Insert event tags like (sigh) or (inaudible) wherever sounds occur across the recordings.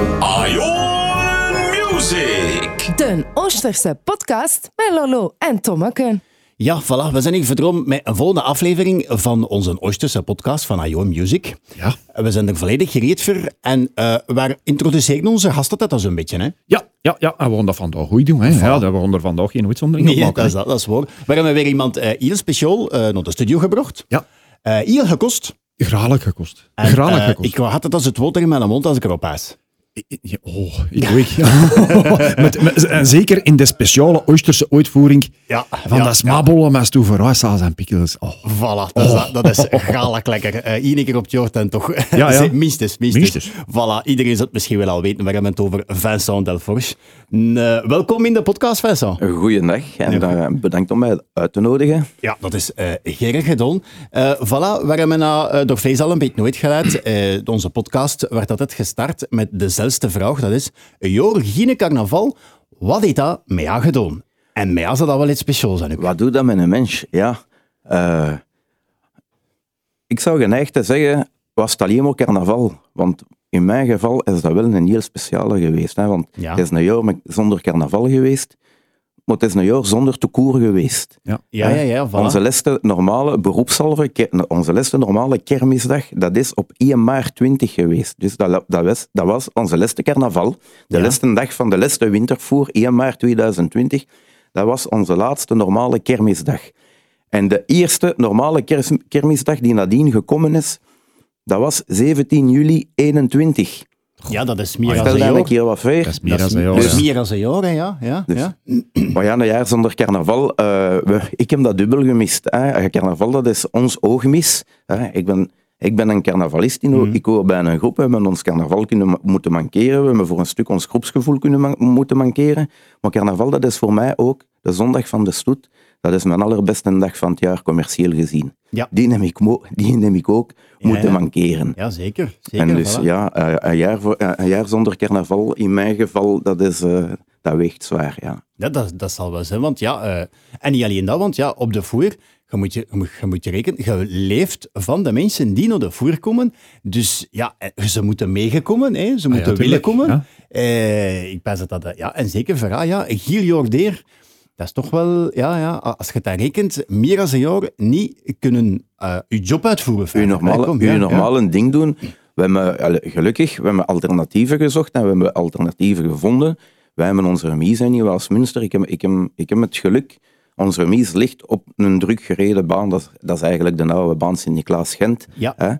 Ion Music. De Oosterse podcast met Lolo en Tommeke. Ja, voilà. We zijn hier verdroomd met een volgende aflevering van onze Oosterse podcast van IO Music. Ja. We zijn er volledig gereed voor. En eh waar introduceren onze gasten dat al zo'n beetje, hè? Ja, ja, ja, en we gaan dat vandaag goed doen. Hè. Ja, dat we gaan er vandaag geen uitzondering op Nee, maken. dat is, dat, dat is waar. We hebben weer iemand eh heel speciaal eh, naar de studio gebracht. Ja, Eh heel gekost. graag gekost. En, eh, gekost. ik had het als het water in mijn mond als ik erop paas. Oh, ik weet. Ja. (laughs) met, met- en zeker in de speciale Oosterse uitvoering Ja, van ja, dat smabollen met en pickles. Oh. Voilà, dat is, dat is (laughs) galig lekker. Eén keer op het jaar en toch. Ja, ja. (laughs) minstens, minstens. Minstens. Voilà, iedereen zal het misschien wel al weten. We hebben het over Vincent Delforge. Eh, welkom in de podcast, Vincent. Goeiedag en eh, bedankt om mij uit te nodigen. Ja, dat is eh Gerrit gedaan. Eh voilà, we hebben door Fees al een beetje nooit geleid. Eh, onze podcast werd altijd gestart met dezelfde vraag. Dat is, een jaar carnaval, wat heeft dat met jou gedaan? En met jou zou dat wel iets speciaals zijn. Wat doet dat met een mens? Ja, eh, ik zou geneigd te zeggen, was het alleen maar carnaval. Want in mijn geval is dat wel een heel speciale geweest. Hè? Want Ja. het is een jaar zonder carnaval geweest, maar het is een jaar zonder toekoer geweest. Ja. Ja, ja, ja, voilà. Onze laatste normale beroepshalve, ke- onze laatste normale kermisdag, dat is op 1 maart 20 geweest. Dus dat, dat, was, dat was onze laatste carnaval. De Ja. laatste dag van de laatste wintervoer, 1 maart 2020, dat was onze laatste normale kermisdag. En de eerste normale kermisdag die nadien gekomen is, dat was 17 juli 21. Ja, dat is meer Stel dan een jaar. keer wat. Dat is meer dan een jaar. meer dan een jaar, hè, ja. ja, Dus- ja. (laughs) Maar ja, een jaar zonder carnaval, eh, we- ik heb dat dubbel gemist. Hè. Carnaval, dat is ons oogmis. Hè. Ik, ben, ik ben een carnavalist, in, Mhm. ik hoor bij een groep. We hebben ons carnaval kunnen moeten mankeren, we hebben voor een stuk ons groepsgevoel kunnen man- moeten mankeren. Maar carnaval, dat is voor mij ook de zondag van de stoet. Dat is mijn allerbeste dag van het jaar, commercieel gezien. Ja. Die neem ik, mo- die neem ik ook Ja, moeten ja. mankeren. Ja, zeker. zeker En dus voilà. ja, eh, een jaar, voor, eh, een jaar zonder carnaval, in mijn geval, dat, is, eh, dat weegt zwaar, ja. Ja, dat, dat zal wel zijn, want ja... eh, en niet alleen dat, want ja, op de voer, je moet je, je moet, je moet je rekenen, je leeft van de mensen die naar de voer komen. Dus ja, ze moeten meegekomen, hè, ze moeten willen komen. ja. Eh, ik pens dat dat... Ja, en zeker haar, ja, Giel Jordeer, dat is toch wel... Ja, ja, als je het rekent, meer dan een jaar niet kunnen eh je job uitvoeren. hè. normale, Kom, ja, ja. normale ding doen. We hebben, gelukkig, we hebben alternatieven gezocht en we hebben alternatieven gevonden. Wij hebben onze remise in Nieuw-Westminster. Ik heb, ik, heb, ik heb het geluk, onze remise ligt op een druk gereden baan. Dat, is- dat is eigenlijk de oude baan Sint-Niklaas-Gent. Ja. Hè.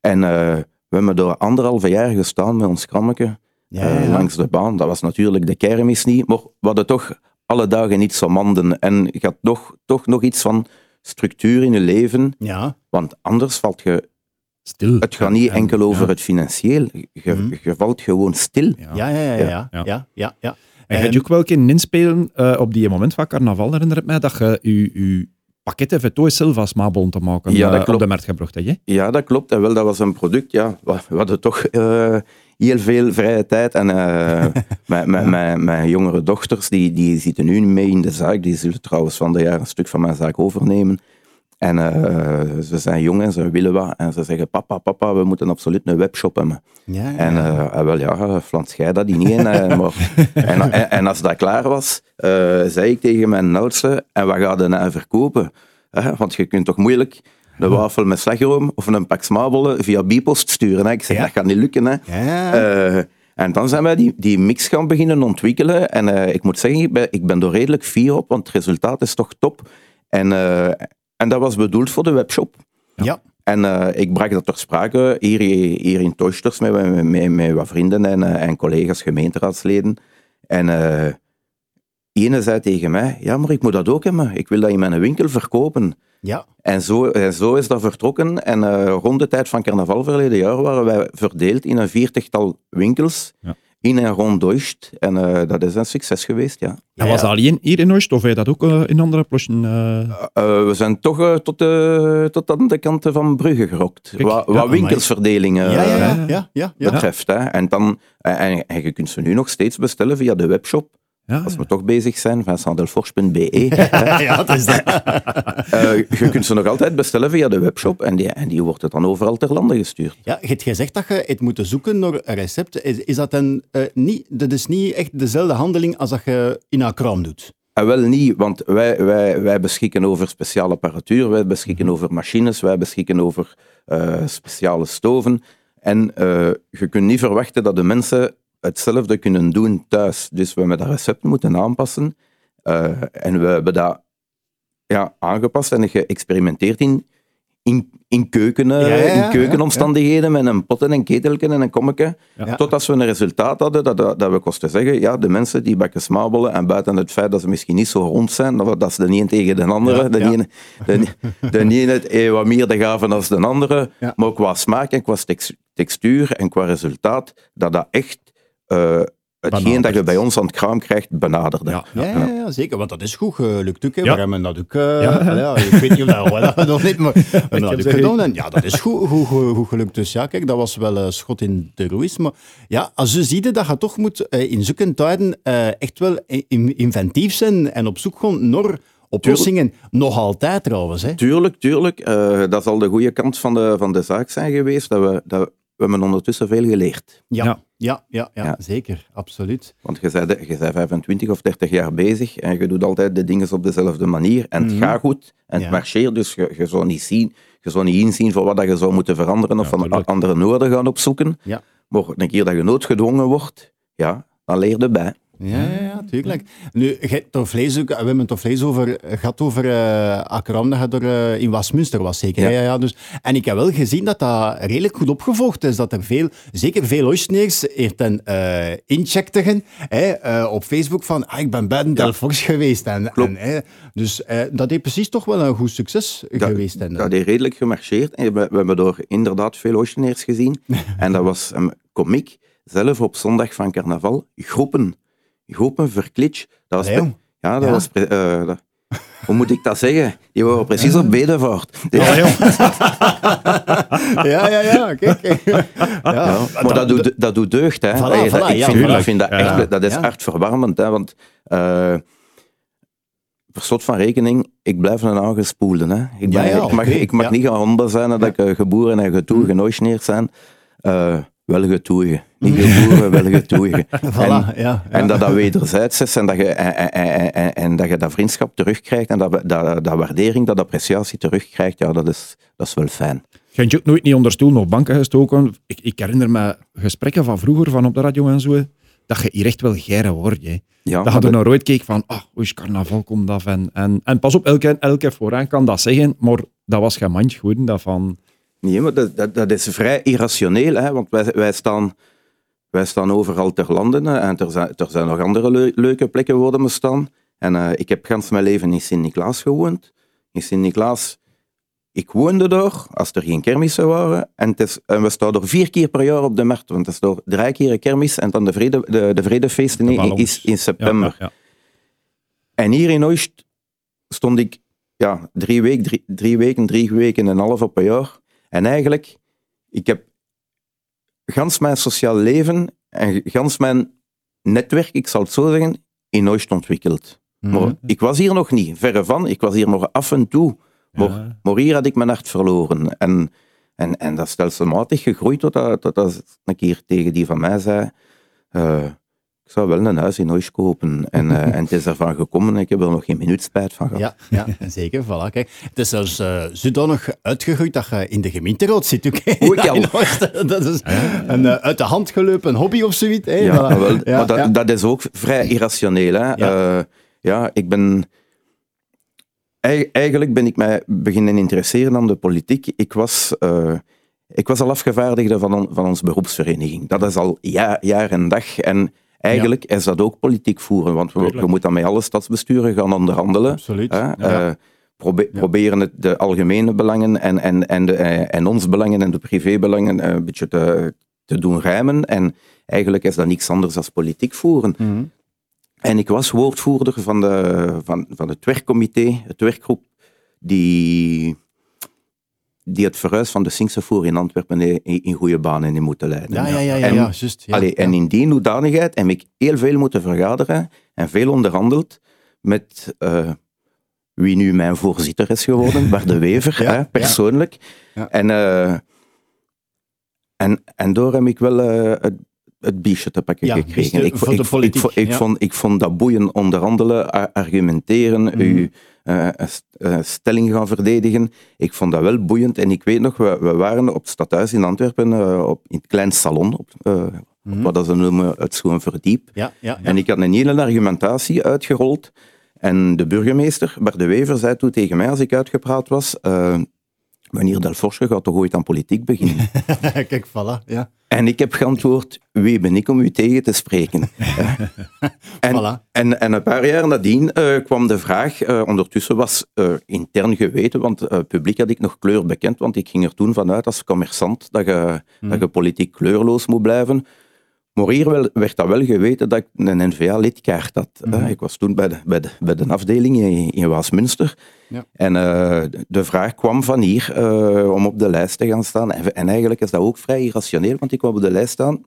En eh, we hebben door anderhalve jaar gestaan met ons krammetje Ja, eh, ja, ja. langs de baan. Dat was natuurlijk de kermis niet, maar we hadden toch alle dagen niet zo manden. En je had toch, toch nog iets van structuur in je leven. Ja, Want anders valt je Stil. het gaat niet En- enkel over ja. het financieel. Je, je valt gewoon stil. ja, ja, ja. ja, ja, Ja. ja, ja, ja. En gaat je ook wel kunnen inspelen eh, op die moment van carnaval, herinner ik mij, dat je je, je pakketten voor zelf als smabollen te maken Ja, dat eh, op klopt. de markt gebracht hebt. hè? Ja, dat klopt. En wel, dat was een product. Ja, we we hadden toch eh, heel veel vrije tijd. En eh, (laughs) mijn, mijn, mijn, mijn jongere dochters, die, die zitten nu mee in de zaak. Die zullen trouwens van de jaar een stuk van mijn zaak overnemen. En eh, ze zijn jong en ze willen wat. En ze zeggen, papa, papa, we moeten absoluut een webshop hebben. Ja, ja, En eh, ah, wel ja, flans jij dat die niet in. (laughs) maar, en, en, en als dat klaar was, zei ik tegen mijn oudste, en wat ga je nou verkopen? Want je kunt toch moeilijk een wafel met slagroom of een pak smabollen via bipost sturen. Hè? Ik zeg, Ja. dat gaat niet lukken. Hè? Ja. Eh, en dan zijn wij die, die mix gaan beginnen ontwikkelen. En eh, ik moet zeggen, ik ben, ik ben er redelijk fier op, want het resultaat is toch top. En, eh, en dat was bedoeld voor de webshop. ja. En ik bracht dat ter sprake hier, hier in Toysters met, met, met, met wat vrienden en, en collega's, gemeenteraadsleden. En ene zei tegen mij, ja, maar ik moet dat ook hebben. Ik wil dat in mijn winkel verkopen. ja. En zo, en zo is dat vertrokken. En eh, rond de tijd van carnaval verleden jaar waren wij verdeeld in een viertigtal winkels. Ja. In en rond Deutsch. En eh, dat is een succes geweest, ja. En was dat alleen hier in Oost, of heb je dat ook eh, in andere plossen? eh? Eh, we zijn toch tot, de, tot aan de kanten van Brugge gerokt. Kijk, Wat, ja, wat amai. winkelsverdelingen Ja, ja, eh, ja, ja, ja, ja. betreft. Hè. En, dan, en, en je kunt ze nu nog steeds bestellen via de webshop. Ja, Als we toch bezig zijn, vincentdelforge.be. (laughs) ja, dat is dat. (laughs) Eh, je kunt ze nog altijd bestellen via de webshop en die, en die wordt het dan overal ter lande gestuurd. Ja, je hebt gezegd dat je het moet zoeken naar een recept. Is, is dat dan eh, niet, dat is niet echt dezelfde handeling als dat je in een kraam doet? En wel niet, want wij, wij, wij beschikken over speciale apparatuur, wij beschikken over machines, wij beschikken over eh, speciale stoven. En eh, je kunt niet verwachten dat de mensen hetzelfde kunnen doen thuis. Dus we hebben dat recept moeten aanpassen. Eh, en we hebben dat ja, aangepast en geëxperimenteerd in, in, in, keuken, eh, Ja, ja, ja, in keukenomstandigheden met een pot en een ketelken en een kommetje. Totdat we een resultaat hadden dat, dat, dat we kosten zeggen, ja, de mensen die bakken smaabelen en buiten het feit dat ze misschien niet zo rond zijn, dat, dat ze de een tegen de andere, (laughs) de, ene, de, de ene eh, wat meer de gaven als de andere, maar ook qua smaak en qua tex- textuur en qua resultaat, dat dat echt eh, hetgeen dat je bij ons aan het kraam krijgt, benaderde. Ja, Ja, ja, ja, zeker. Want dat is goed gelukt ook. Hè. Ja. We hebben dat ook... eh, Ja. (laughs) ja. ik weet niet of dat, of dat nog niet, maar (laughs) we hebben dat heb ook ze gedaan. En ja, dat is goed, goed, goed, goed gelukt. Dus ja, kijk, dat was wel een schot in de roes. Maar ja, als je ziet dat je toch moet eh, in zulke tijden eh, echt wel in- inventief zijn en op zoek gaan naar oplossingen. Nog altijd trouwens. Hè. Tuurlijk, tuurlijk. eh, dat zal de goede kant van de, van de zaak zijn geweest. Dat we, dat, we hebben ondertussen veel geleerd. Ja, Ja. ja. Ja, zeker. Absoluut. Want je bent, je bent 25 of 30 jaar bezig en je doet altijd de dingen op dezelfde manier. En het gaat goed en het marcheert, dus je, je zou niet zien, je zou niet inzien voor wat dat je zou moeten veranderen of Ja, van andere noorden gaan opzoeken. Ja. Maar een keer dat je noodgedwongen wordt, ja, dan leer je bij. Ja, ja, ja, tuurlijk. Nu, toch vlees ook, we hebben het toch vlees over, gehad over uh, Akram, dat er eh, in Westminster was zeker. Ja. Ja. Ja, dus, en ik heb wel gezien dat dat redelijk goed opgevolgd is. Dat er veel, zeker veel Oostneers een eh incheckten eh, op Facebook van ah, ik ben bij een Delfox geweest. En, Klopt. en, dus eh, dat heeft precies toch wel een goed succes Dat- geweest. En, Dat heeft redelijk gemarcheerd. En we, we hebben door inderdaad veel Oostenaars gezien. (laughs) en dat was een komiek, zelf op zondag van carnaval, groepen. Groepen verklitsch. Dat was jong. ja, dat Ja. was... eh, dat- (laughs) hoe moet ik dat zeggen? Die waren precies op bedevaart. Ja, (laughs) ja, ja, ja, kijk. kijk. Ja, Ja, maar dat, doet, dat doet deugd. Hè. Voilà, Hey, dat- voilà, ik ja, vind, voilà. ik vind dat echt, Ja. dat is Ja. hartverwarmend. Hè, want eh per slot van rekening, ik blijf een aangespoelde. Hè. Ik, ben, Ja, ja, ik mag, ik mag ja. niet gaan honden zijn dat ik eh, geboren en getoegen mm. Oosteneers zijn. Eh, wel getoegen. (laughs) Niet geboren, wel getoegen. Voilà, en, ja, ja. en dat dat wederzijds is en dat je, en, en, en, en dat, je dat vriendschap terugkrijgt en dat, dat, dat waardering, dat appreciatie terugkrijgt, ja, dat is, dat is wel fijn. Je hebt je ook nooit niet onder stoel of banken gestoken. Ik, ik herinner me gesprekken van vroeger, van op de radio en zo, dat je hier echt wel geire wordt. Hè. Ja, dat je er naar ooit keek van, ah, hoe is carnaval komt af. En, en, en pas op, elke, elke vooraan kan dat zeggen, maar dat was geen mandje goed. Dat van, Nee, maar dat, dat, dat is vrij irrationeel, hè, want wij, wij, staan, wij staan overal ter landen hè, en er zijn, er zijn nog andere leu- leuke plekken waar we staan. En eh, ik heb gans mijn leven in Sint-Niklaas gewoond. In Sint-Niklaas, ik woonde daar als er geen kermissen waren. En, het is, en we staan er vier keer per jaar op de markt, want het is door drie keer een kermis en dan de, vrede, de, de vredefeesten de in, Ja, september. ja, ja. En hier in Oost stond ik ja, drie, week, drie, drie weken, drie weken en een half op een jaar. En eigenlijk, ik heb gans mijn sociaal leven en gans mijn netwerk, ik zal het zo zeggen, in Oost ontwikkeld. Maar ik was hier nog niet, verre van. Ik was hier nog af en toe. Maar, Ja. maar hier had ik mijn hart verloren. En, en, en dat is stelselmatig gegroeid tot dat, tot een keer tegen die van mij zei... eh, ik zou wel een huis in Oost kopen. En, eh, en het is ervan gekomen en ik heb er nog geen minuut spijt van gehad. Ja, ja, zeker. Voilà, kijk. Het is zelfs uh, zodanig uitgegroeid dat je in de gemeenteraad zit. Ook, hè. Oei, ja. Dat is een uh, uit de hand gelopen hobby of zoiets. Hè. Ja, Voilà. wel, Ja, maar dat, ja. dat is ook vrij irrationeel. Hè? Ja. Ja. ja, ik ben... Ei- Eigenlijk ben ik mij beginnen interesseren aan de politiek. Ik was, eh, ik was al afgevaardigde van, on- van onze beroepsvereniging. Dat is al jaar, jaar en dag. En eigenlijk is dat ook politiek voeren, want we, we moeten met alle stadsbesturen gaan onderhandelen. Absoluut. Ja. Eh, probe- Proberen het, de algemene belangen en, en, en, de, eh, en ons belangen en de privébelangen eh, een beetje te, te doen rijmen. En eigenlijk is dat niks anders dan politiek voeren. Mhm. En ik was woordvoerder van, de, van, van het werkcomité, het werkgroep, die die het verhuis van de Singsevoer in Antwerpen in, in goede banen in moeten leiden. Ja, ja, ja, ja, En- ja, juist. Ja, Allee, ja. En in die hoedanigheid heb ik heel veel moeten vergaderen en veel onderhandeld met eh, wie nu mijn voorzitter is geworden, (laughs) Bart de Wever, hè, persoonlijk. Ja. En, eh, en, en door heb ik wel eh, het, het biesje te pakken Ja, gekregen. Ik, voor ik, ik, politiek, vo- ik, ja. vond, ik vond dat boeiend onderhandelen, argumenteren, Mhm. uw eh, st- stelling gaan verdedigen. Ik vond dat wel boeiend. En ik weet nog, we, we waren op het stadhuis in Antwerpen, eh, op, in het klein salon, op, Mhm. op wat dat ze noemen het schoon verdiep. Ja. En ik had een hele argumentatie uitgerold. En de burgemeester, Bart de Wever, zei toen tegen mij, als ik uitgepraat was, meneer Delforge gaat toch ooit aan politiek beginnen? (laughs) Kijk, voilà. Ja. en ik heb geantwoord, wie ben ik om u tegen te spreken? (laughs) En, Voilà. en, en een paar jaar nadien eh, kwam de vraag, eh, ondertussen was eh, intern geweten, want publiek had ik nog kleur bekend, want ik ging er toen vanuit als commerçant dat je, dat je politiek kleurloos moet blijven. Maar hier wel, werd dat wel geweten dat ik een N-VA-lidkaart had. hè. Ik was toen bij de, bij de, bij de afdeling in, in Waasmunster. Ja. En eh, de vraag kwam van hier eh, om op de lijst te gaan staan. En, en eigenlijk is dat ook vrij irrationeel, want ik kwam op de lijst staan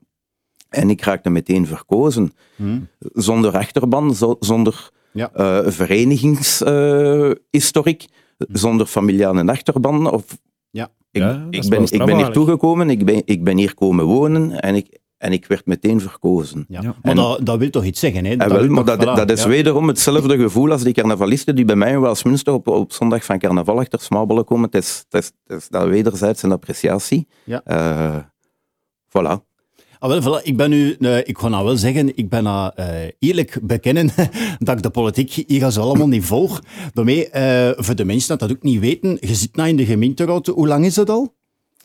en ik raakte meteen verkozen. Zonder achterban, zo- zonder Ja. eh, verenigingshistoriek, zonder familiale achterban. Of, Ja. ik, Ja, ik, ben, ik ben hier toegekomen, ik ben, ik ben hier komen wonen en ik, en ik werd meteen verkozen. Ja. Ja. Maar En- dat, dat wil toch iets zeggen, hè? En wel, wil maar toch- dat, voilà, dat is ja. wederom hetzelfde gevoel als die carnavalisten die bij mij in Waalsmünster op, op zondag van carnaval achter smabbelen komen. Het is, het is, het is dat wederzijds een appreciatie. Ja. Eh, voilà. Ah, wel, voilà. Ik ben nu, eh, ik ga nou wel zeggen, ik ben nou, eh, eerlijk bekennen (laughs) dat ik de politiek hier zo allemaal niet volg. Daarmee, eh, voor de mensen dat dat ook niet weten, je zit nou in de gemeenteraad, hoe lang is dat al?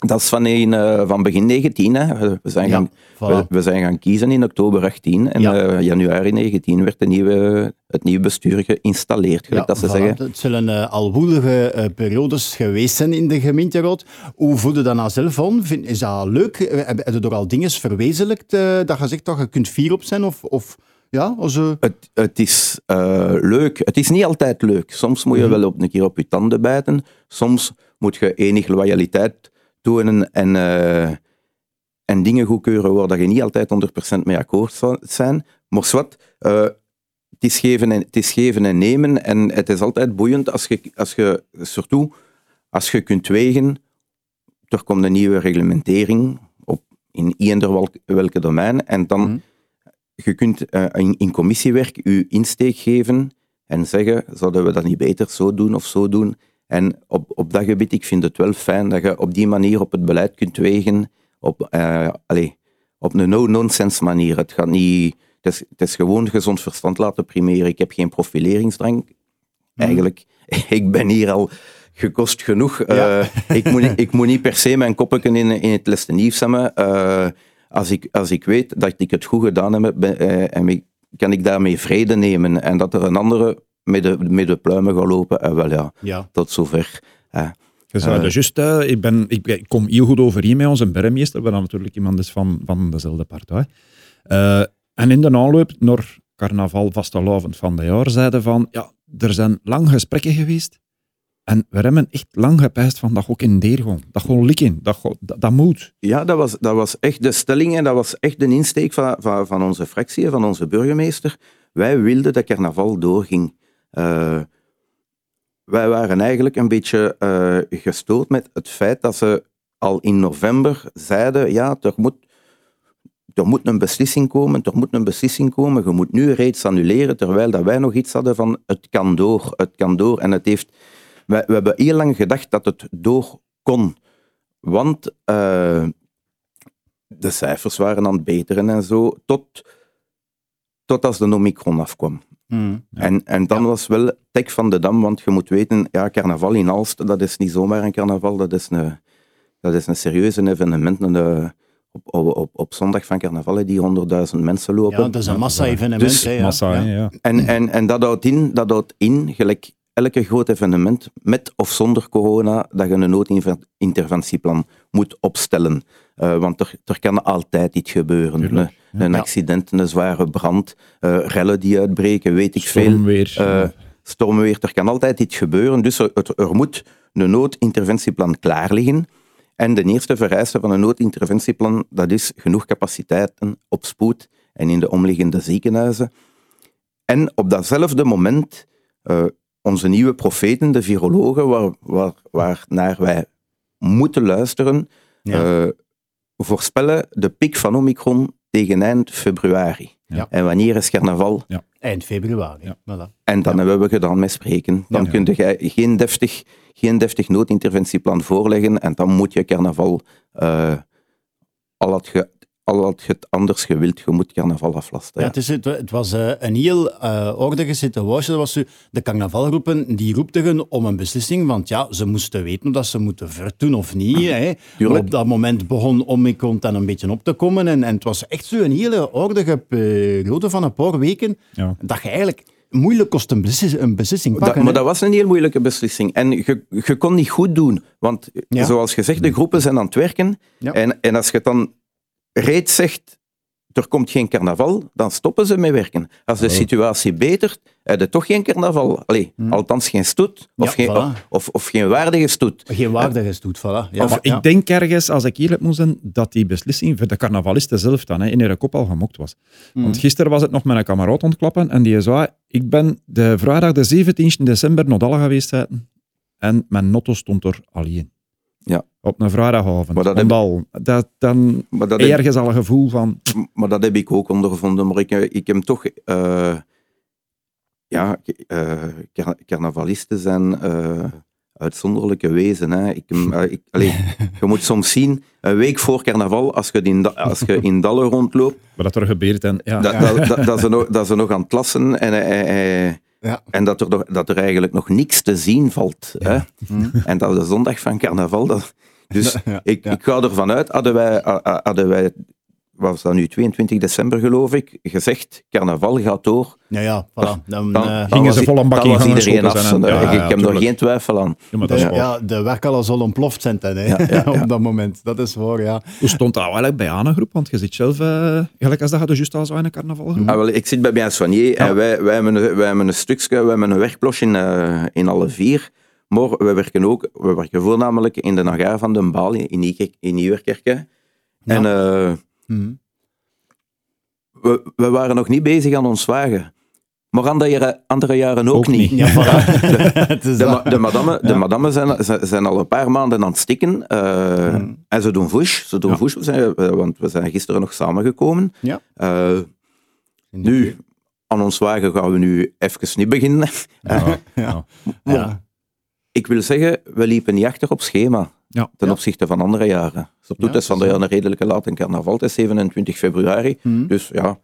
Dat is van, een, eh, van begin 19. Hè. We, zijn Ja, gaan, voilà. we, we zijn gaan kiezen in oktober 18 en Ja. eh, januari 19 werd de nieuwe, het nieuwe bestuur geïnstalleerd, gelijk dat ze voilà. zeggen. Het zullen eh, al woelige periodes geweest zijn in de gemeenteraad. Hoe voel je dat nou zelf aan? Vind, is dat leuk? Heb je er al dingen verwezenlijkt dat je zegt dat je kunt fier op zijn? Of, of ja, als, eh, Het, het is leuk. Het is niet altijd leuk. Soms moet je wel op een keer op je tanden bijten. Soms moet je enige loyaliteit en, eh, en dingen goedkeuren waar dat je niet altijd 100% mee akkoord zou zijn. Maar zwart, eh, het, is geven en, het is geven en nemen. En het is altijd boeiend als je, als je surtout als je kunt wegen, er komt een nieuwe reglementering op, in eender welk, welke domein. En dan Mhm. je kunt eh, in, in commissiewerk je insteek geven en zeggen, zouden we dat niet beter zo doen of zo doen? En op, op dat gebied, ik vind het wel fijn dat je op die manier op het beleid kunt wegen, op, eh, allee, op een no-nonsense manier. Het, gaat niet, het, is, het is gewoon gezond verstand laten primeren. Ik heb geen profileringsdrang. Eigenlijk, (laughs) ik ben hier al gekost genoeg. Eh, ik, moet, niet- ik moet niet per se mijn koppeken in, in het leste nieuws hebben. Eh, als, ik, als ik weet dat ik het goed gedaan heb, ben- en ik- kan ik daarmee vrede nemen. En dat er een andere met de, met de pluimen lopen, eh, wel ja, ja. tot zover. Eh, Je zei Eh. dat juist, hè. ik, ben, ik, ik kom heel goed overeen met onze burgemeester, wat natuurlijk iemand is van, van dezelfde partij. Eh, en in de aanloop naar carnaval vastelavond van de jaar zeiden van, ja, er zijn lang gesprekken geweest en we hebben echt lang gepijst van dat ook in Deergon, dat gewoon likken, dat, dat, dat moet. Ja, dat was, dat was echt de stelling en dat was echt de insteek van, van, van onze fractie, van onze burgemeester. Wij wilden dat carnaval doorging. Eh, wij waren eigenlijk een beetje eh, gestoord met het feit dat ze al in november zeiden, ja, er moet, er moet een beslissing komen, er moet een beslissing komen, je moet nu reeds annuleren, terwijl dat wij nog iets hadden van het kan door, het kan door. En het heeft, wij, we hebben heel lang gedacht dat het door kon. Want eh, de cijfers waren aan het beteren en zo, tot, tot als de Omicron afkwam. Mm. En, en dan was wel tek van de dam, want je moet weten, ja, carnaval in Aalst, dat is niet zomaar een carnaval, dat is een, dat is een serieus evenement. Een, eh, op, op, op, op zondag van carnaval die 100.000 mensen lopen. Ja, dat is een massa-evenement. Dus hè, ja. Massa, ja. En, en, en dat, houdt in, dat houdt in, gelijk elke groot evenement, met of zonder corona, dat je een noodinterventieplan moet opstellen. Eh, want er, er kan altijd iets gebeuren. Een, accident, een zware brand, eh, rellen die uitbreken, weet ik veel. Stormweer. Eh, stormenweer, er kan altijd iets gebeuren. Dus er, het- er moet een noodinterventieplan klaar liggen. En de eerste vereiste van een noodinterventieplan, dat is genoeg capaciteiten op spoed en in de omliggende ziekenhuizen. En op datzelfde moment eh, onze nieuwe profeten, de virologen, waar, waar, waarnaar wij moeten luisteren, Ja. voorspellen de piek van Omicron tegen eind februari. Ja. En wanneer is carnaval? Eind februari. Ja. Voilà. En dan Ja. hebben we gedaan met spreken. Dan Ja. kun je geen deftig, geen deftig noodinterventieplan voorleggen en dan moet je carnaval, eh, al, had je, al had je het anders gewild, je moet carnaval aflasten. Ja, Ja. het, is, het, het was eh, een heel uh, ordige situatie. Dat was de carnavalgroepen die roepten om een beslissing, want ja, ze moesten weten of dat ze moeten verdoen of niet. (clears throat) Hè. Maar op dat moment begon Omicron dan een beetje op te komen en, en het was echt zo een hele ordige periode van een paar weken Ja. dat je eigenlijk moeilijk kost een beslissing, een beslissing Dat- pakken. maar dat was een heel moeilijke beslissing. En je, je kon niet goed doen. Want Ja. zoals gezegd, de groepen zijn aan het werken. Ja. En, en als je dan reeds zegt, er komt geen carnaval, dan stoppen ze met werken. Als de situatie betert, heb je toch geen carnaval. Allee, althans geen stoet. Of, Hm. Ja, geen, voilà. of, of geen waardige stoet. Geen waardige stoet, voilà. Ja, maar ja. ik denk ergens, als ik eerlijk moet zijn, dat die beslissing voor de carnavalisten zelf dan hè, in hun kop al gemokt was. Mm. Want gisteren was het nog met een kameraad ontklappen en die zei, ik ben de vrijdag de 17 december naar Dalle geweest en mijn notto stond er alleen. Ja. Op een vrijdagavond. Maar dat Want heb- al, dat, dan Maar dat, heb, ergens al een gevoel van... maar dat heb ik ook ondervonden. Maar ik, ik heb toch... eh, ja, eh, car- carnavalisten zijn eh, uitzonderlijke wezen. Hè. Ik, eh, ik, allee, (laughs) je moet soms zien, een week voor carnaval, als je in, als je in Dalle rondloopt, Wat er gebeurt. En, ja, dat, dat, dat, dat, ze nog, dat ze nog aan het lassen en, eh, eh, Ja. en dat, er, nog- dat er eigenlijk nog niks te zien valt. Hè. En dat de zondag van carnaval... Dat, dus (laughs) Ja, ik, ik ga ervan uit, hadden wij, ha- hadden wij was dat nu, 22 december geloof ik, gezegd, carnaval gaat door. Ja, ja, voilà. Dan, Dan, eh, dan Gingen ze vol een bak dan in iedereen af. zijn en- Ik- Ja, ja, ik heb er tuurlijk. geen twijfel aan. Ja, maar de, dat is waar. ja, de werk al zal ontploft zijn dan, hè, Ja, ja, (laughs) ja. op dat moment. Dat is waar, ja. Hoe stond dat eigenlijk bij aan een groep? Want je zit zelf, eh, gelijk als dat je juist al zo in een carnavalgroep. Ah, wel, ik zit bij Bien Soigné en wij, wij, hebben een, wij hebben een stukje, wij hebben een werkplosje in, eh, in alle vier. Maar we werken ook, we werken voornamelijk in de hangar van Den Baal in, Nieuwkerk- in. En eh, Mhm. we, we waren nog niet bezig aan ons wagen. Maar andere jaren, andere jaren ook, Ook niet. niet. Ja, voilà. (laughs) De, de madame, de madame zijn, zijn- al een paar maanden aan het stikken. eh, Mm. En ze doen vush. Ze doen Ja. eh, want we zijn gisteren nog samengekomen. Ja. Eh, nu, aan ons wagen gaan we nu even niet beginnen. Ja, (laughs) Ja. Maar Ja. ik wil zeggen, we liepen niet achter op schema. Ja. Ten Ja. opzichte van andere jaren. Zo Ja, het is van de een redelijke laat in carnaval. Het is 27 februari. Mhm. Dus ja,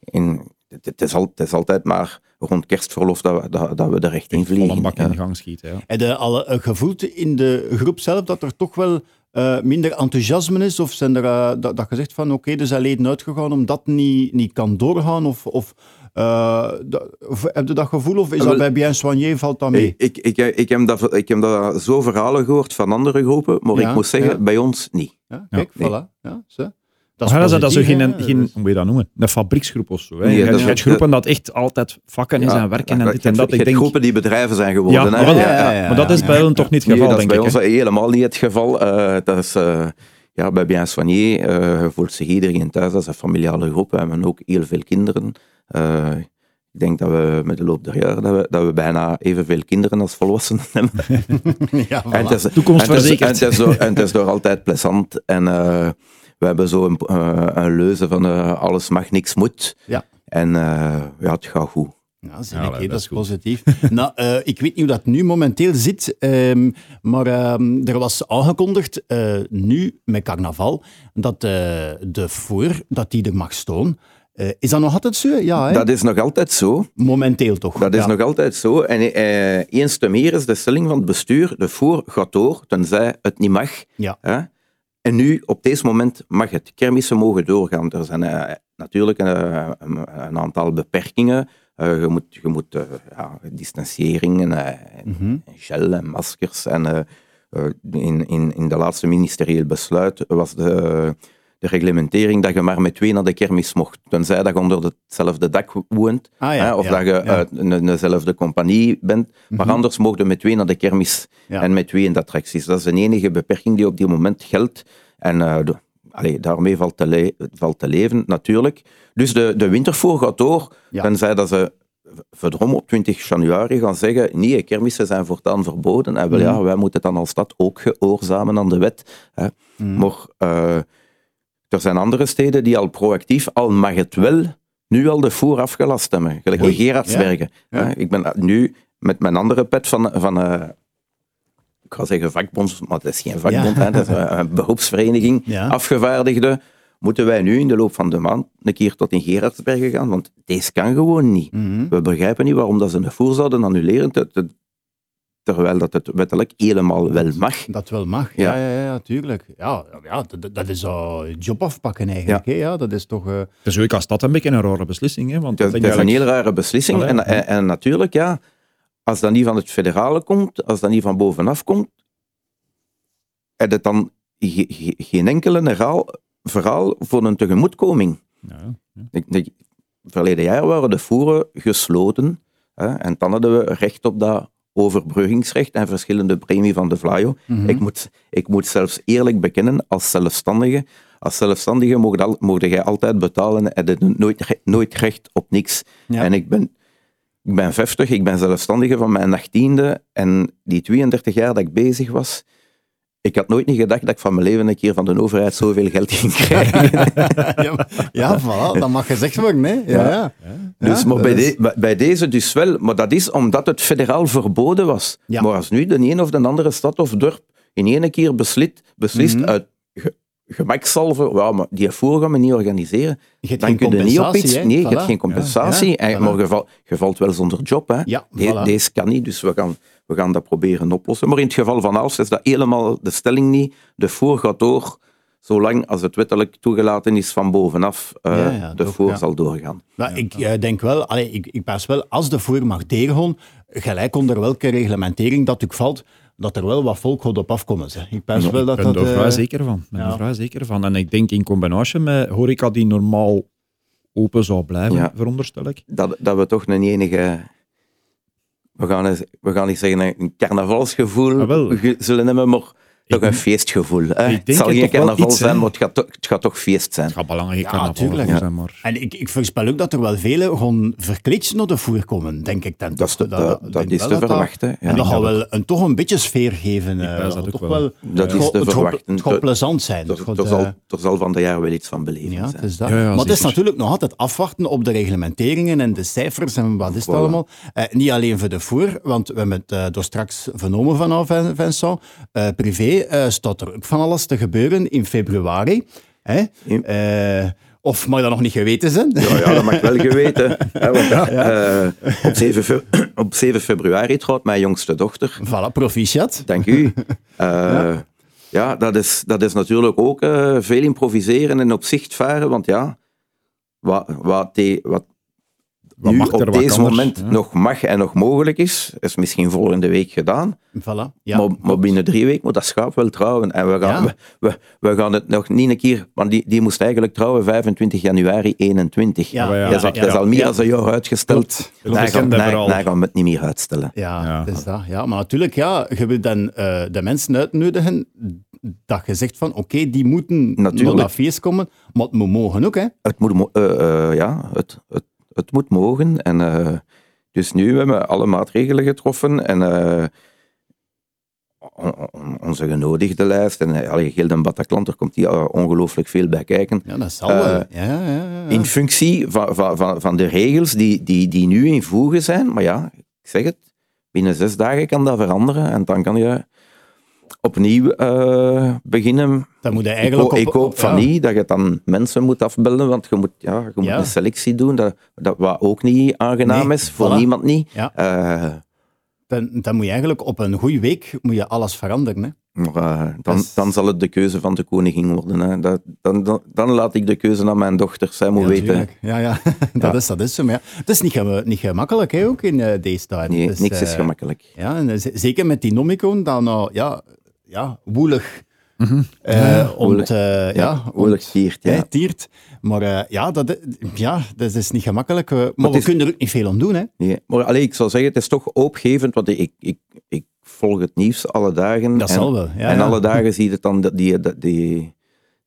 in, het, het is al, het is altijd maar rond kerstverlof dat we, dat, dat we er echt in Vol een vliegen. bak in Ja. de gang schieten. Ja. Heb je al eh, gevoeld in de groep zelf dat er toch wel eh, minder enthousiasme is? Of zijn er, eh, dat, dat je zegt van oké, er zijn leden uitgegaan omdat niet, niet kan doorgaan? Of, of, dat- of heb je dat gevoel? Of is dat bij Bien Soigné, valt dat mee? Ik, ik, ik, ik, heb dat, ik heb dat zo verhalen gehoord van andere groepen, maar Ja, ik moet zeggen, ja. bij ons niet. Ja, kijk, nee. voilà. Ja, zo. Dat is, dat, dat is zo positief, geen, hè. geen, Dus- hoe moet je dat noemen? Een fabrieksgroep of zo. Hè. Nee, je dat hebt is- je hebt groepen dat echt altijd vakken in Ja, zijn werken en dit en dat. Ik denk, groepen die bedrijven zijn geworden. ja, hè. maar, ja, ja, ja. maar dat is bij hen toch niet het Nee, geval, dat is denk bij ik. ons helemaal niet het geval. Eh, dat is, eh, ja, bij Bien Soigné eh, voelt zich iedereen thuis. Dat is een familiale groep. We hebben ook heel veel kinderen. Eh, ik denk dat we met de loop der jaren dat we, dat we bijna evenveel kinderen als volwassenen (laughs) hebben. (laughs) ja, En het is, Toekomst en het is-. En het is, door, en het is door altijd plezant. En eh, we hebben zo een, eh, een leuze van eh, alles mag, niks moet. Ja. En eh, ja, het gaat goed. Ja, zie Ja, ik, dat is dat is goed. positief. (laughs) nou, eh, ik weet niet hoe dat nu momenteel zit, ehm, maar ehm, er was aangekondigd, eh, nu met carnaval, dat eh, de voor dat die er mag staan. Eh, is dat nog altijd zo? Ja, hè? Dat is nog altijd zo. momenteel toch? Dat is ja. nog altijd zo. En eh, eens te meer is de stelling van het bestuur, de voer gaat door, tenzij het niet mag. Ja. En nu, op deze moment, mag het. Kermissen mogen doorgaan. Er zijn eh, natuurlijk eh, een, een aantal beperkingen. Eh, je moet, je moet ja, distanciering en, Mhm. en gel en maskers. En in, in, in de laatste ministerieel besluit was de, de reglementering dat je maar met twee naar de kermis mocht. Tenzij dat je onder hetzelfde dak woont. Ah, ja, hè, of ja, dat je ja. uit een, dezelfde compagnie bent. Maar anders mocht je met twee naar de kermis en met twee in de attracties. Dat is de enige beperking die op dit moment geldt. En de- allee, daarmee valt te, valt te leven, natuurlijk. Dus de, de wintervoer gaat door. Tenzij dat ze verdrom op 20 januari gaan zeggen nee, kermissen zijn voortaan verboden. En wel, Mhm. ja, wij moeten dan als stad ook gehoorzamen aan de wet. Hè. Mhm. Maar eh, er zijn andere steden die al proactief, al mag het wel, nu al de voer afgelast hebben. Gelijk in Gerardsbergen. ja. Ik ben nu met mijn andere pet van... van eh, ik ga zeggen vakbond, maar het is geen vakbond, Ja. hè, dat is een, een beroepsvereniging, Ja. afgevaardigden. Moeten wij nu in de loop van de maand een keer tot in Gerardsbergen gaan? Want deze kan gewoon niet. Mhm. We begrijpen niet waarom dat ze de voer zouden annuleren, te- te- terwijl dat het wettelijk helemaal wel mag. Dat wel mag, ja, Ja. ja, ja, ja tuurlijk. Ja, ja dat, dat is al job afpakken eigenlijk. Ja. hè, Ja. dat is toch... eh, Dus ook als dat een beetje een rare beslissing, hè? want Dat, dat dat is een heel rare beslissing. Allee, en, en, en natuurlijk, ja, als dat niet van het federale komt, als dat niet van bovenaf komt, heb je dan ge- ge- geen enkele verhaal, verhaal voor een tegemoetkoming. Ja, ja. Ik, ik, verleden jaar waren de voeren gesloten hè, en dan hadden we recht op dat overbruggingsrecht en verschillende premie van de Vlaio. mhm. Ik, moet, ik moet zelfs eerlijk bekennen, als zelfstandige, als zelfstandige mocht, al, mocht jij altijd betalen en je nooit, nooit recht op niks. Ja. En ik ben, ik ben 50, ik ben zelfstandige van mijn 18e en die 32 jaar dat ik bezig was, ik had nooit niet gedacht dat ik van mijn leven een keer van de overheid zoveel geld ging krijgen. (laughs) ja, ja, voilà, dat mag gezegd worden. Hè. Ja, ja. Dus, maar bij, is- de- bij- bij deze dus wel, maar dat is omdat het federaal verboden was. Maar als nu de een of de andere stad of dorp in één keer beslit, beslist Mhm. uit ge, gemakshalve, ja, maar die voer gaan we niet organiseren, Je dan kun je niet op iets. hè. Nee, je hebt geen compensatie, en, maar je, val- je valt wel zonder job. Hè. De- voilà. Deze kan niet, dus we gaan, we gaan dat proberen oplossen. Maar in het geval van Aalst is dat helemaal de stelling niet. De voer gaat door, zolang als het wettelijk toegelaten is van bovenaf, eh, Ja, ja, de toch, voer ja. zal doorgaan. Maar ik eh, denk wel, allee, ik, ik pas wel, als de voer mag deurgaan, gelijk onder welke reglementering dat ook valt, dat er wel wat volk gaat op afkomen. Zeg. Ik pas wel ik dat ben dat... daar vrij zeker van. Ben ja. er vrij zeker van. En ik denk in combinatie met horeca die normaal open zou blijven, Ja. veronderstel ik. dat, dat we toch een enige, we gaan, eens, we gaan niet zeggen een carnavalsgevoel Ah, zullen hebben, maar toch een feestgevoel. Hè? ik Het zal geen carnaval iets, zijn, maar het gaat, toch, het gaat toch feest zijn. Het gaat belangrijk Ja, carnaval zijn, Ja. maar... En ik, ik voorspel ook dat er wel velen gewoon verkleed naar de voer komen, denk ik dan. Dat is te, toch. dat, dat is te dat verwachten. En Ja. dat gaat wel een, toch een beetje sfeer geven. eh, dat toch ook wel. Dat het is te verwachten. Het gaat plezant zijn. Er, zal, eh, er zal van de jaar wel iets van beleven Ja, het zijn. is dat. Ja, ja, maar het is natuurlijk nog altijd afwachten op de reglementeringen en de cijfers en wat is het allemaal. Eh, niet alleen voor de voer, want we hebben het eh, door straks vernomen van Vin- Vincent. Eh, eh, staat er ook van alles te gebeuren in februari. Hè? Ja. Eh, of mag dat nog niet geweten zijn? Ja, ja, dat mag wel (laughs) geweten. hè, want, eh, op, 7 fe- (clears throat) op 7 februari trouwt mijn jongste dochter. Voilà, proficiat. Dank u. (laughs) Ja. dat, is, dat is natuurlijk ook veel improviseren en op zicht varen, want ja, wat, wat, die- wat Wat nu mag er, op wat deze moment Ja. nog mag en nog mogelijk is, is misschien volgende week gedaan, Voilà. Ja, maar, maar binnen drie weken moet dat schaap wel trouwen. En we gaan, Ja. we, we, we gaan het nog niet een keer, want die, die moest eigenlijk trouwen 25 januari 21. Ja, Maar ja, dat, is, al- ja, dat is al meer ja. dan een jaar uitgesteld. Daar gaan, dat gaan we het niet meer uitstellen. Ja, Ja. het is dat. Ja, maar natuurlijk, ja, je wil dan eh, de mensen uitnodigen dat je zegt van, oké, die moeten Natuurlijk. naar dat feest komen, maar het moet mogen ook, hè. Het moet, mo- eh, eh, ja, het, het, het moet mogen. En, eh, dus nu hebben we alle maatregelen getroffen. En eh, on- on- onze genodigde lijst, en uh, allee, Gilde en Bataclan, er komt hier eh, ongelooflijk veel bij kijken. Ja, dat zal Eh, wel. Ja, ja, ja, ja. In functie van, van, van, van de regels die, die, die nu in voegen zijn. Maar ja, ik zeg het, binnen zes dagen kan dat veranderen. En dan kan je opnieuw eh, beginnen moet ik, eigenlijk hoop, op- ik hoop van ja. niet dat je dan mensen moet afbelden, want je moet, ja, je moet Ja. een selectie doen, dat, dat wat ook niet aangenaam Nee, is, voor voilà. niemand niet. Ja. Eh, Dan, dan moet je eigenlijk op een goede week moet je alles veranderen. Hè. Maar, eh, dan, is- dan zal het de keuze van de koningin worden. Hè. Dat, dan, dan, dan laat ik de keuze aan mijn dochter. Zij moet Ja, weten. Ja, ja. (laughs) dat, Ja. Is, dat is zo. Maar ja, het is niet, niet gemakkelijk hè, ook in eh, deze tijd. Nee, niks is eh, gemakkelijk. Ja, en zeker met die Nomicon, dan nou, ja, ja, woelig Eh, eh, ja, ont- tiert, ja. tiert. Maar ja, dat, ja, dat is niet gemakkelijk. maar we is- kunnen er ook niet veel aan doen. Hè? Nee, maar allee, ik zou zeggen, het is toch hoopgevend, want ik, ik, ik volg het nieuws alle dagen. Dat en, zal wel. Ja, en ja. alle dagen zie je het dan dat, die, dat, die,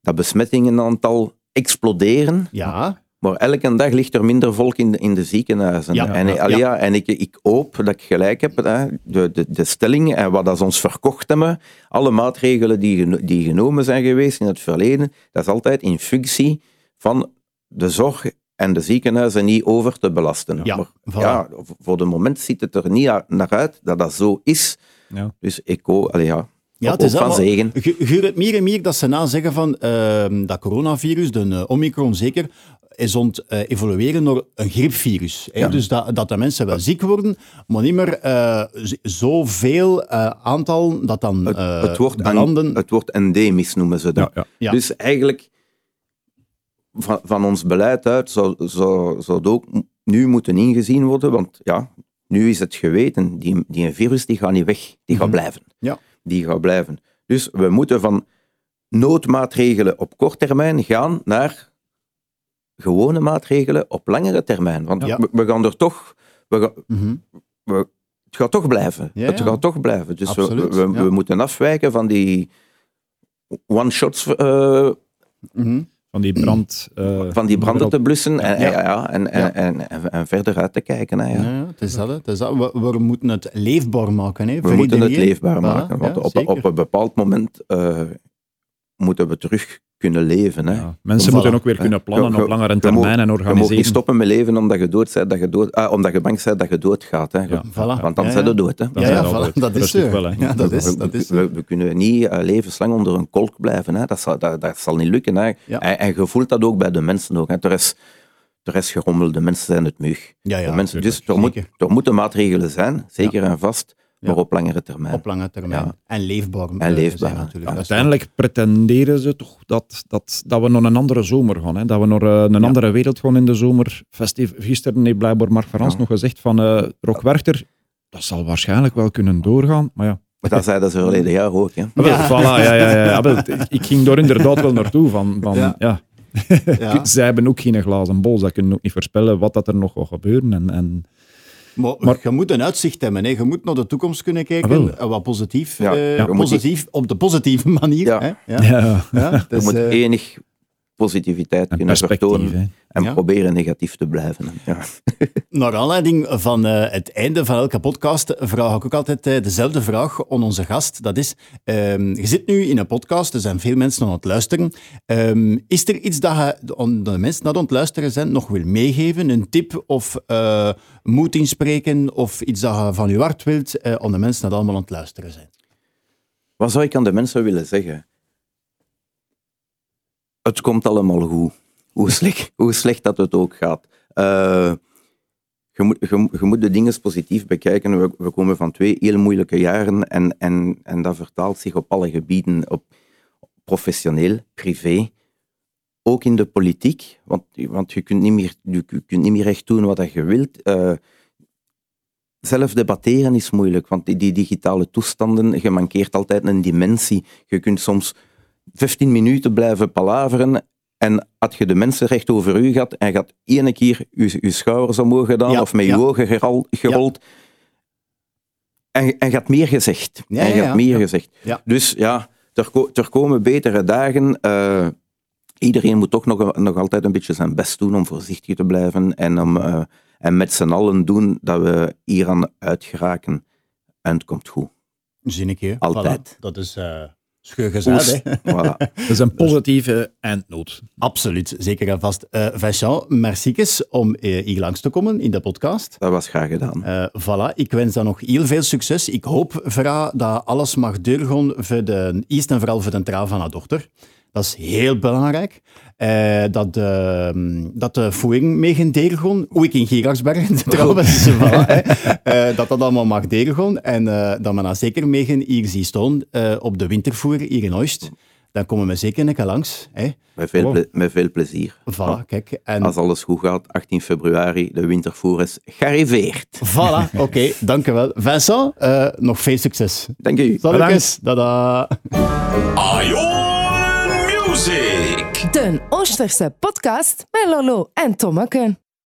dat besmettingenaantal exploderen. Ja, Maar elke dag ligt er minder volk in de, in de ziekenhuizen. Ja, en ja, ja. en ik, ik hoop dat ik gelijk heb. Hè, de, de, de stelling en wat dat ze ons verkocht hebben, alle maatregelen die, die genomen zijn geweest in het verleden, dat is altijd in functie van de zorg en de ziekenhuizen niet over te belasten. Ja, maar, voilà. ja, voor de moment ziet het er niet naar uit dat dat zo is. Ja. Dus ik hoop, allee, ja, Ja, het is van zegen. Hoort het meer en meer dat ze na zeggen van ehm, dat coronavirus, de eh, Omicron zeker, is ont eh, evolueren naar een griepvirus. Ja. Dus dat, dat de mensen wel ziek worden, maar niet meer eh, z- zoveel eh, aantal dat dan Het, eh, het, wordt belanden. het wordt endemisch, noemen ze dat. Ja, ja. Ja. Dus eigenlijk, van, van ons beleid uit, zou, zou, zou het ook nu moeten ingezien worden, want ja, nu is het geweten, die, die een virus die gaat niet weg, die gaat blijven. Ja. Die gaat blijven. Dus we moeten van noodmaatregelen op kort termijn gaan naar gewone maatregelen op langere termijn. Want Ja. we, we gaan er toch... We gaan, Mhm. we, het gaat toch blijven. Ja, het gaat toch blijven. Dus we, Absoluut, we, moeten afwijken van die one-shots Mhm. Van die brand... eh, van die branden te blussen en, Ja. ja. Ja, en, en. En, en, en verder uit te kijken. Hè, ja. Ja, het is dat, het is dat. We, we moeten het leefbaar maken. Hè, We voor moeten het leefbaar maken. Want ja, op, op een bepaald moment eh, moeten we terug kunnen leven. Hè. ja. Mensen moeten ook weer kunnen plannen Je- op langere termijn moet- en Je mag niet organiseren. stoppen met leven omdat je, dood bent, dat je, dood, ah, omdat je bang bent dat je doodgaat. Hè. Ja. Voilà. Want dan Ja, zijn ja. je dood. Hè. Ja, we voilà, dat is Rustig zo. wel, hè. Ja, dat We- is, we, dat is we, we kunnen niet eh, levenslang onder een kolk blijven. Hè. Dat, zal, dat, dat zal niet lukken. Hè. Ja. En, en je voelt dat ook bij de mensen. Ook, hè. Er, is, er is gerommel, de mensen zijn het mug. Ja, ja, de mensen, dus er, moet, er moeten maatregelen zijn, zeker en vast, maar Ja. op langere termijn. Op lange termijn. Ja. En leefbaar. En leefbaar, natuurlijk. Uiteindelijk pretenderen ze toch dat, dat, dat we naar een andere zomer gaan. Hè? Dat we naar eh, een andere wereld gaan in de zomer. Festief, gisteren heeft blijkbaar Mark Verans Ja. nog gezegd van eh Rock Werchter, dat zal waarschijnlijk wel kunnen doorgaan. Maar ja, Maar dat zeiden ze verleden jaar ook. Hè. Ah, Ja. voilà, ja, ja, ja, ja. wel, ik, ik ging daar inderdaad wel naartoe. Van, van, Ja. ja. Ja. (laughs) Zij hebben ook geen glazen bol. Zij kunnen ook niet voorspellen wat dat er nog gaat gebeuren. En, en, Maar, Maar- je moet een uitzicht hebben. Hè. Je moet naar de toekomst kunnen Ah, wel. kijken. en wat positief. Ja, eh, positief op de positieve manier. Ja. Hè. Ja. ja, Ja, (laughs) Je dus, moet eh, enig positiviteit en kunnen vertonen hè. en Ja. proberen negatief te blijven. Ja. (laughs) Naar aanleiding van eh, het einde van elke podcast vraag ik ook altijd eh, dezelfde vraag aan onze gast. Dat is, ehm, je zit nu in een podcast, er zijn veel mensen aan het luisteren. Ehm, is er iets dat je aan de mensen die aan het luisteren zijn nog wil meegeven? Een tip of eh, moed inspreken of iets dat je van je hart wilt eh, aan de mensen die allemaal aan het luisteren zijn? Wat zou ik aan de mensen willen zeggen? Het komt allemaal goed. Hoe slecht, (laughs) hoe slecht dat het ook gaat. Eh, je, moet, je, moet de dingen positief bekijken. We, we komen van twee heel moeilijke jaren en, en, en dat vertaalt zich op alle gebieden, op professioneel, privé, ook in de politiek. Want, want je, kunt niet meer, je kunt niet meer echt doen wat je wilt. Eh, zelf debatteren is moeilijk, want die, die digitale toestanden, je mankeert altijd een dimensie. Je kunt soms 15 minuten blijven palaveren en had je de mensen recht over u gehad en had ene keer je, je schouders omhoog gedaan Ja, of met ja. je ogen geral- gerold en, en had meer gezegd. En ja. meer gezegd. Dus ja, er, er komen betere dagen. Eh, iedereen moet toch nog, nog altijd een beetje zijn best doen om voorzichtig te blijven en, om, eh, en met z'n allen doen dat we hier aan uitgeraken. En het komt goed. Zinnetje. Altijd. Voilà. Dat is uh, scheurgezet, hè? (laughs) Voilà. (laughs) Dat is een positieve eindnoot. Absoluut, zeker en vast. Uh, Vincent, merci om uh, hier langs te komen in de podcast. Dat was graag gedaan. Uh, voilà, ik wens dan nog heel veel succes. Ik hoop, Vera, dat alles mag doorgaan voor de, eerst en vooral voor de trouw van haar dochter. Dat is heel belangrijk. Uh, dat, uh, dat de voering mee deelgaan. Hoe ik in Gerardsbergen (laughs) trouwens. (laughs) voilà, uh, dat dat allemaal mag deelgaan. En uh, dat men dan zeker mee gaan hier zien staan op de wintervoer hier in Oost. dan komen we zeker een keer langs. Hè. Met veel, met veel plezier. Voilà, kijk. En Als alles goed gaat, 18 februari, de wintervoer is gearriveerd. voilà, (laughs) oké, dankjewel. Vincent, eh, nog veel succes. Dank u. Salutjes, dada. Ion De Oosterse podcast met Lolo en Tommeke.